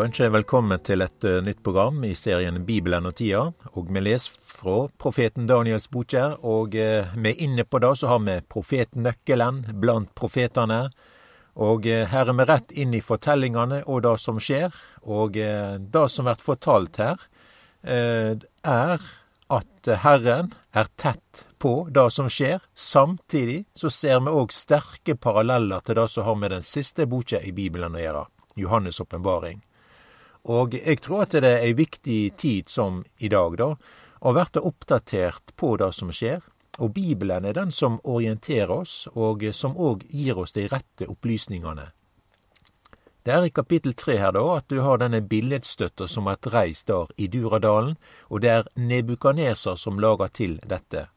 Ønsker jeg velkommen til et uh, nytt program i serien Bibelen og tida. Og vi leser fra profeten Daniels bokkjer, og uh, vi er inne på det, så har vi profetnøkkelen blant profetene. Og uh, her er vi rett inn i fortellingene og det som skjer. Og det som blir fortalt her, er at Herren er tett på det som skjer. Samtidig så ser vi òg sterke paralleller til det som har med den siste boka i Bibelen å gjøre. Johannes' åpenbaring. Og jeg tror at det er ei viktig tid som i dag, da, å verte oppdatert på det som skjer. Og Bibelen er den som orienterer oss, og som òg gir oss de rette opplysningene. Det er i kapittel tre her da at du har denne billedstøtta som er reist der i Duradalen, og det er Nebukaneser som lager til dette.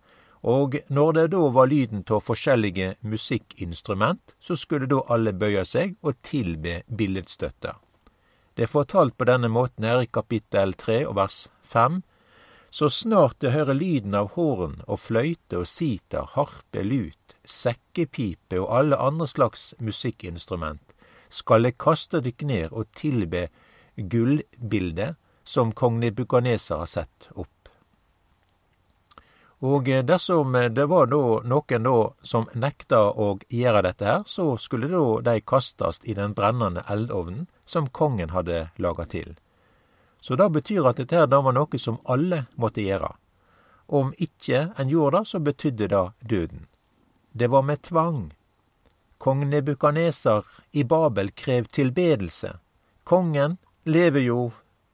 Og når det da var lyden av forskjellige musikkinstrument, så skulle da alle bøye seg og tilbe billedstøtta. Det er fortalt på denne måten her i kapittel 3 og vers 5. Så snart det hører lyden av horn og fløyte og sitar, harpe, lut, sekkepipe og alle andre slags musikkinstrument, skal det kaste dykk ned og tilbe gullbildet som kong Nebukaneser har sett opp. Og eh, dersom eh, det var da noen da som nekta å gjøre dette her, så skulle da de kastast i den brennende eldovnen som kongen hadde laga til. Så det betyr at dette her da var noe som alle måtte gjøre. Om ikke en gjorde det, så betydde det døden. Det var med tvang. Kong Nebukaneser i Babel krev tilbedelse. Kongen lever jo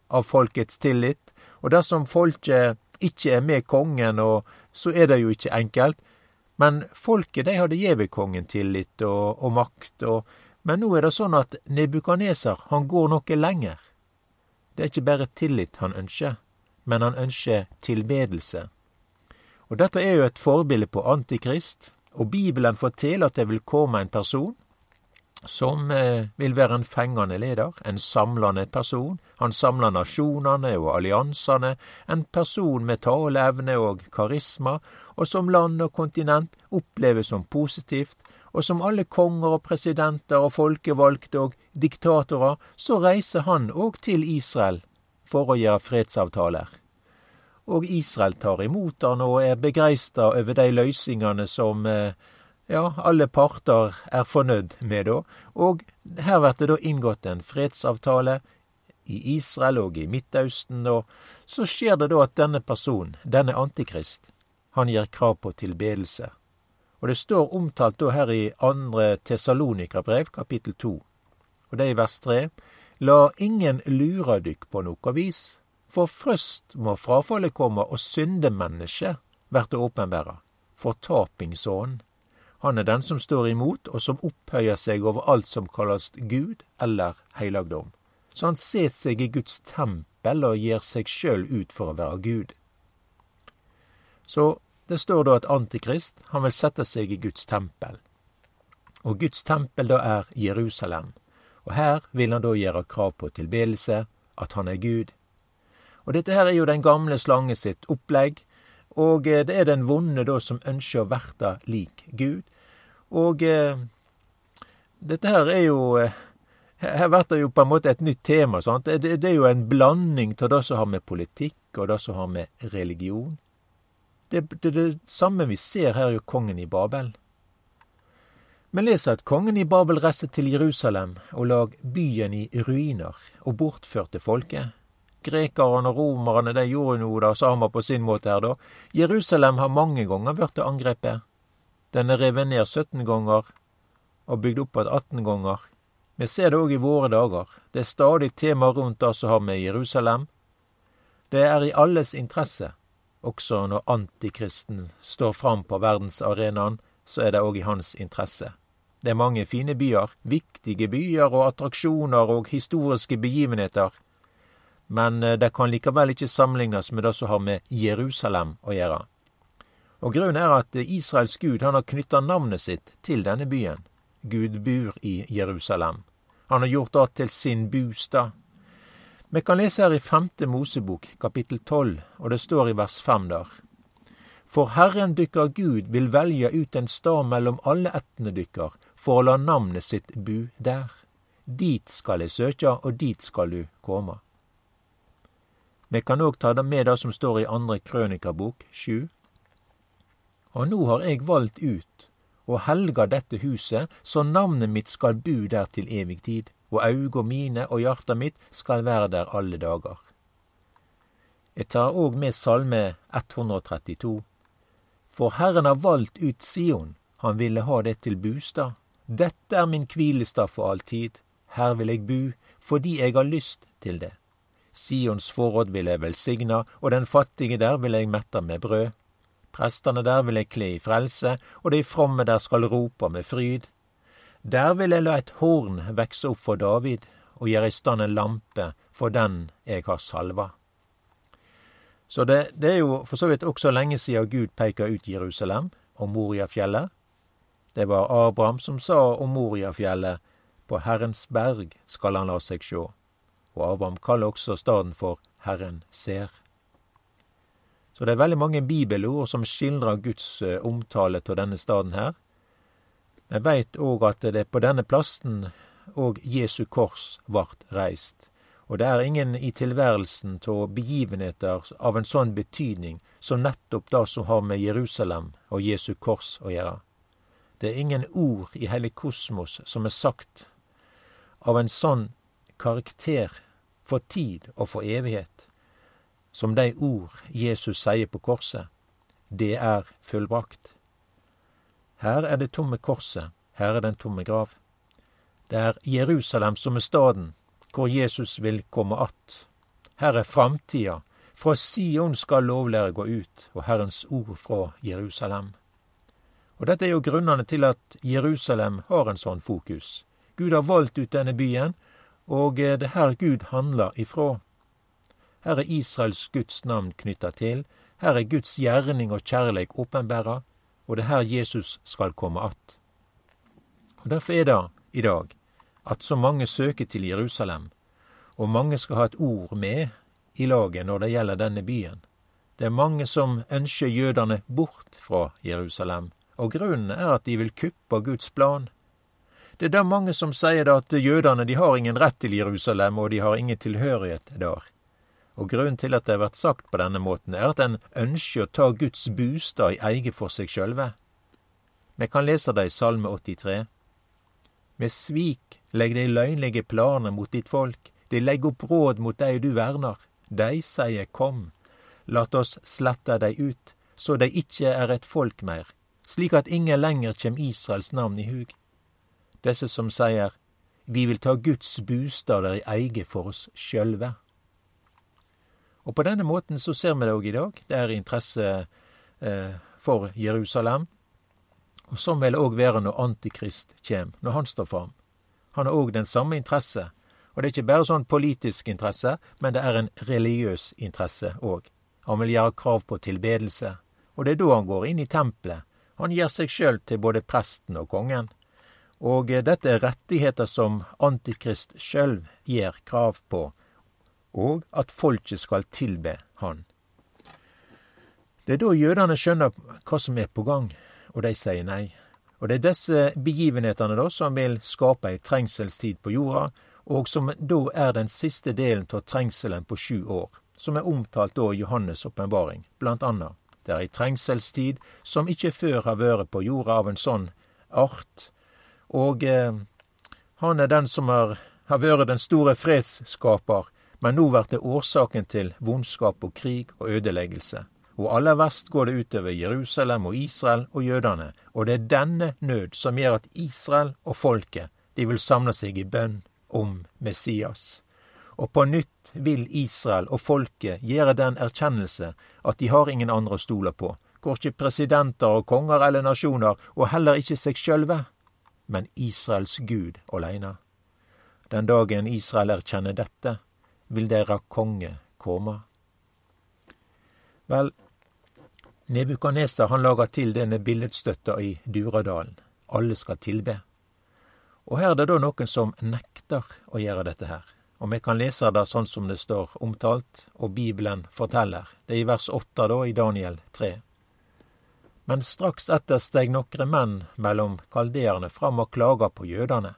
av folkets tillit, og dersom folket ikke er med kongen, og så er det jo ikke enkelt. Men folket de hadde gjeve kongen tillit og, og makt, og, men nå er det sånn at Nebukaneser han går noe lenger. Det er ikke bare tillit han ønsker, men han ønsker tilbedelse. Og Dette er jo et forbilde på Antikrist, og Bibelen forteller at det vil komme en person som eh, vil være en fengende leder, en samlende person. Han samler nasjonene og alliansene, en person med taleevne og karisma, og som land og kontinent oppleves som positivt, og som alle konger og presidenter og folkevalgte og diktatorer, så reiser han òg til Israel for å gjøre fredsavtaler. Og Israel tar imot han og er begeistra over de løsningene som eh, ja, alle parter er fornøyd med da, og her blir det da inngått en fredsavtale i Israel og i Midtausten, og så skjer det da at denne personen, denne antikrist, han gir krav på tilbedelse. Og det står omtalt da her i andre Tessalonika-brev, kapittel to, og det er i vers tre. La ingen lure dykk på noe vis, for først må frafallet komme og syndemennesket verte åpenbæra, fortapingsånden han er den som står imot, og som opphøyer seg over alt som kalles Gud eller heilagdom. Så han set seg i Guds tempel og gir seg sjøl ut for å være Gud. Så det står da at Antikrist, han vil sette seg i Guds tempel. Og Guds tempel da er Jerusalem. Og her vil han da gjøre krav på tilbedelse, at han er Gud. Og dette her er jo den gamle slange sitt opplegg, og eh, det er den vonde da som ønsker å verte lik Gud. Og eh, dette her er jo eh, Her blir det jo på en måte et nytt tema. sant? Det, det er jo en blanding av det som har med politikk, og det som har med religion. Det er det, det, samme vi ser her jo kongen i Babel. Vi leser at kongen i Babel reiste til Jerusalem og lag byen i ruiner og bortførte folket. Grekerne og romerne de gjorde noe det samme på sin måte her, da. Jerusalem har mange ganger blitt angrepet. Den er revet ned 17 ganger og bygd opp igjen 18 ganger. Vi ser det òg i våre dager. Det er stadig tema rundt det som har med Jerusalem. Det er i alles interesse, også når antikristen står fram på verdensarenaen, så er det òg i hans interesse. Det er mange fine byer, viktige byer og attraksjoner og historiske begivenheter men eh, det kan likevel ikke sammenlignes med det som har med Jerusalem å gjøre. Og Grunnen er at Israels gud han har knytta navnet sitt til denne byen. Gud bor i Jerusalem. Han har gjort det til sin bostad. Vi kan lese her i femte Mosebok, kapittel tolv, og det står i vers fem der. For Herren dykkar Gud vil velge ut en stad mellom alle ættene dykkar, for å la navnet sitt bu der. dit skal jeg søkja, og dit skal du komme. Vi kan òg ta det med det som står i andre krønikabok, sju. Og nå har eg valgt ut og helga dette huset, så navnet mitt skal bu der til evig tid, og auga mine og hjarta mitt skal være der alle dager. Jeg tar òg med Salme 132. For Herren har valgt ut Sion, han ville ha det til bostad. Dette er min hvilestad for all tid. Her vil jeg bu, fordi jeg har lyst til det. Sions forråd vil jeg velsigna, og den fattige der vil jeg mette med brød. Prestene der vil jeg kle i frelse, og de fromme der skal rope med fryd. Der vil jeg la et horn vekse opp for David, og gjøre i stand en lampe for den jeg har salva. Så det, det er jo for så vidt også lenge siden Gud peker ut Jerusalem og Moriafjellet. Det var Abraham som sa om Moriafjellet, på Herrens berg skal han la seg sjå. Og Abraham kaller også staden for Herren ser. Så det er veldig mange bibelord som skildrer Guds eh, omtale av denne staden her. Vi veit òg at det er på denne plassen og Jesu kors vart reist. Og det er ingen i tilværelsen av begivenheter av en sånn betydning som nettopp det som har med Jerusalem og Jesu kors å gjøre. Det er ingen ord i hele kosmos som er sagt av en sånn karakter for tid og for evighet som de ord Jesus sier på korset. Det er fullbrakt. Her er det tomme korset, her er den tomme grav. Det er Jerusalem som er staden hvor Jesus vil komme att. Her er framtida. Fra Sion skal lovlære gå ut, og Herrens ord fra Jerusalem. Og Dette er jo grunnene til at Jerusalem har en sånn fokus. Gud har valgt ut denne byen, og det er her Gud handler ifra. Her er Israels Guds navn knytta til, her er Guds gjerning og kjærleik åpenbæra, og det er her Jesus skal komme att. Og Derfor er det i dag at så mange søker til Jerusalem, og mange skal ha et ord med i laget når det gjelder denne byen. Det er mange som ønsker jødene bort fra Jerusalem, og grunnen er at de vil kuppe Guds plan. Det er da mange som sier at jødene de har ingen rett til Jerusalem, og de har ingen tilhørighet der. Og grunnen til at det har vært sagt på denne måten, er at en ønsker å ta Guds bostad i eget for seg sjølve. Vi kan lese det i Salme 83. Med svik legg de løgnlige planer mot ditt folk, de legger opp råd mot dei du verner. De sier kom, lat oss slette dei ut, så de ikkje er et folk meir, slik at ingen lenger kjem Israels navn i hug. Desse som sier, vi vil ta Guds bostader i eige for oss sjølve. Og på denne måten så ser vi det òg i dag. Det er interesse eh, for Jerusalem. Og sånn vil det òg være når Antikrist kjem, når han står fram. Han har òg den samme interesse. Og det er ikke bare sånn politisk interesse, men det er en religiøs interesse òg. Han vil gjøre krav på tilbedelse. Og det er da han går inn i tempelet. Han gir seg sjøl til både presten og kongen. Og eh, dette er rettigheter som Antikrist sjøl gir krav på og at folket skal tilbe Han. Det er da jødene skjønner hva som er på gang, og de sier nei. Og det er disse begivenhetene da som vil skape ei trengselstid på jorda, og som da er den siste delen av trengselen på sju år, som er omtalt da i Johannes' åpenbaring, blant annet. Det er ei trengselstid som ikke før har vært på jorda av en sånn art, og eh, han er den som har, har vært den store fredsskaper men nå blir det årsaken til vondskap og krig og ødeleggelse. Og aller verst går det utover Jerusalem og Israel og jødene, og det er denne nød som gjør at Israel og folket, de vil samle seg i bønn om Messias. Og på nytt vil Israel og folket gjøre den erkjennelse at de har ingen andre å stole på, korkje presidenter og konger eller nasjoner, og heller ikke seg sjølve, men Israels Gud åleine. Den dagen Israel erkjenner dette, vil deira konge komme. Vel, Nebukadnesar han laga til denne billedstøtta i Duradalen. Alle skal tilbe. Og her er det da noen som nekter å gjøre dette her. Og vi kan lese det sånn som det står omtalt, og Bibelen forteller. Det er i vers åtte da, i Daniel 3. Men straks etter steg nokre menn mellom kalderene fram og klaga på jødene.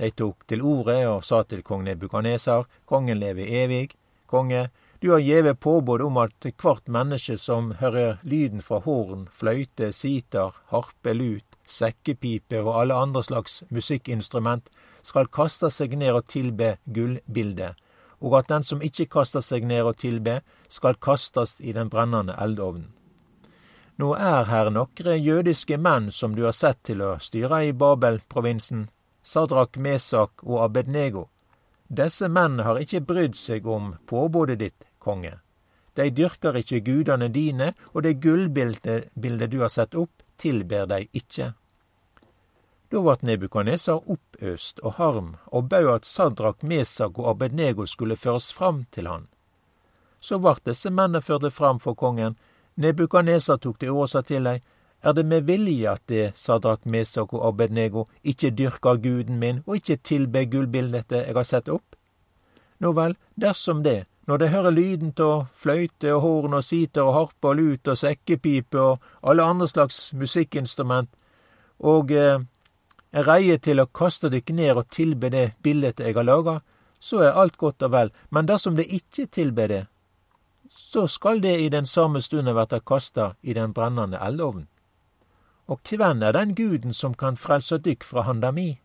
De tok til orde og sa til kong Nebukaneser, kongen lever evig. Konge, du har gjeve påbud om at hvert menneske som hører lyden fra horn, fløyte, sitar, harpe, lut, sekkepipe og alle andre slags musikkinstrument, skal kaste seg ned og tilbe gullbildet, og at den som ikke kaster seg ned og tilbe, skal kastes i den brennende eldovnen. Nå er her nokre jødiske menn som du har sett til å styre i Babel-provinsen, Sadrak, Mesak og Abednego. Disse menn har ikke brydd seg om påbudet ditt, konge. De dyrker ikke gudane dine, og det gullbildet du har sett opp, tilber de ikke. Da vart Nebukadnesar oppøst og harm, og bød at Sadrak, Mesak og Abednego skulle føres fram til han. Så vart disse mennene ført fram for kongen. Nebukadnesar tok til orde og sa til dei, er det med vilje at det, Sadrak, Mesak og Abednego, ikke dyrker guden min og ikke tilber gullbildet jeg har sett opp? Nå vel, dersom det, når de hører lyden av fløyte og horn og siter og harpe og lut og sekkepipe og alle andre slags musikkinstrument, og eh, er reie til å kaste dykk ned og tilbe det bildet jeg har laga, så er alt godt og vel, men dersom de ikke tilber det, så skal det i den samme stunden verta kasta i den brennende eldovnen. Og kven er den guden som kan frelse dykk fra handa mi?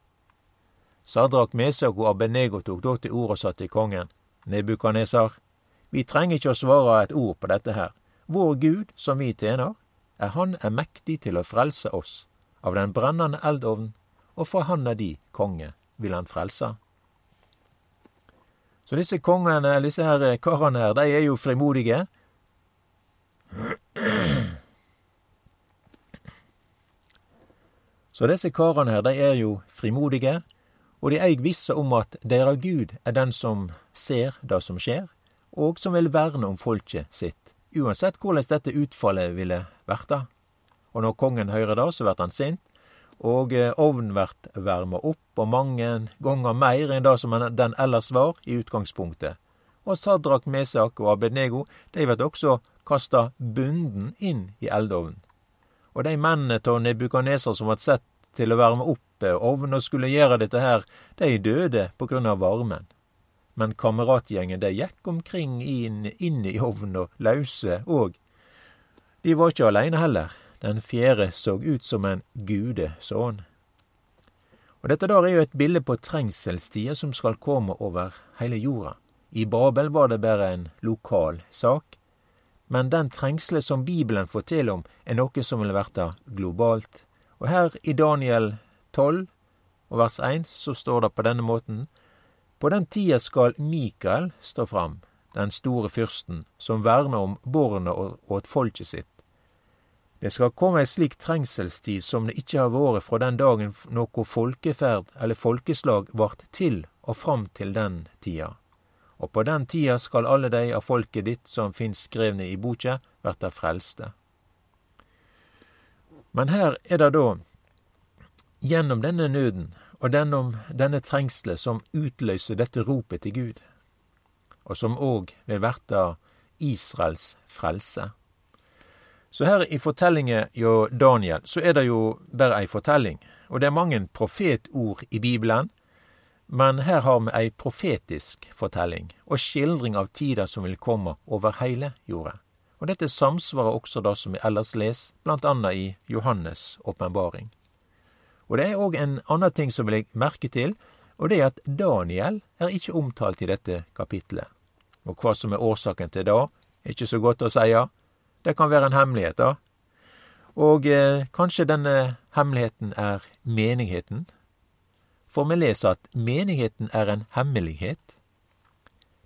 Sadrak, Mesak og Abenego tok da til orde og sa til kongen, Nebukanesar, vi trenger ikke å svare et ord på dette her. Vår Gud, som vi tjener, er Han er mektig til å frelse oss. Av den brennende eldovnen, og for Han er de konge, vil Han frelse. Så disse kongene, disse her karene her, de er jo frimodige. Så disse karene her, de er jo frimodige, og de eig visse om at deres Gud er den som ser det som skjer, og som vil verne om folket sitt, uansett korleis dette utfallet ville verta. Og når kongen høyrer det, så blir han sint, og eh, ovnen blir varma opp, og mange gonger meir enn det som den ellers var i utgangspunktet. Og Sadrak, Mesak og Abednego, de blir også kasta bunden inn i eldovnen. Og dei mennene av Nebukaneser som vart sett til å varme opp ovnen og skulle gjøre dette her, de døde på grunn av varmen. Men kameratgjengen de gikk omkring inn, inn i ovnen og lause òg. De var ikke aleine heller. Den fjerde så ut som en gudesønn. Og dette der er jo et bilde på trengselstider som skal komme over hele jorda. I Babel var det bare en lokal sak, men den trengselen som Bibelen forteller om, er noe som vil verta globalt. Og her i Daniel 12 og vers 1 så står det på denne måten På den tida skal Mikael stå fram, den store fyrsten, som verner om borna åt folket sitt. Det skal komme ei slik trengselstid som det ikkje har vore fra den dagen noko folkeferd eller folkeslag vart til og fram til den tida. Og på den tida skal alle dei av folket ditt som finst skrevne i boka, verta frelste. Men her er det da, gjennom denne nøden og denne, denne trengselet, som utløser dette ropet til Gud, og som òg vil verta Israels frelse. Så her i fortellingen jo Daniel, så er det jo bare ei fortelling, og det er mange profetord i Bibelen, men her har vi ei profetisk fortelling og skildring av tida som vil komme over hele jorda og dette samsvarer også det som vi ellers leser, annet i Johannes' åpenbaring. Og det er òg en annen ting som vil jeg merke til, og det er at Daniel er ikke omtalt i dette kapitlet. Og hva som er årsaken til det, er ikke så godt å seie. Det kan være en hemmelighet, da. Og eh, kanskje denne hemmeligheten er menigheten. For vi leser at menigheten er en hemmelighet.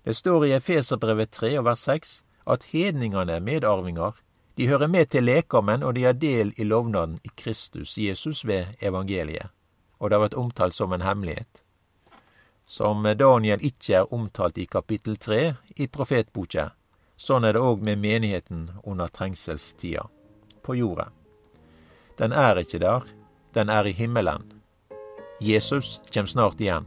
Det står i Efeserbrevet 3 og vers 6 at hedningene er medarvinger. De hører med til lekammen, og de har del i lovnaden i Kristus Jesus ved evangeliet. Og det har vært omtalt som en hemmelighet. Som Daniel ikke er omtalt i kapittel 3 i profetboka. Sånn er det òg med menigheten under trengselstida, på jorda. Den er ikke der, den er i himmelen. Jesus kjem snart igjen.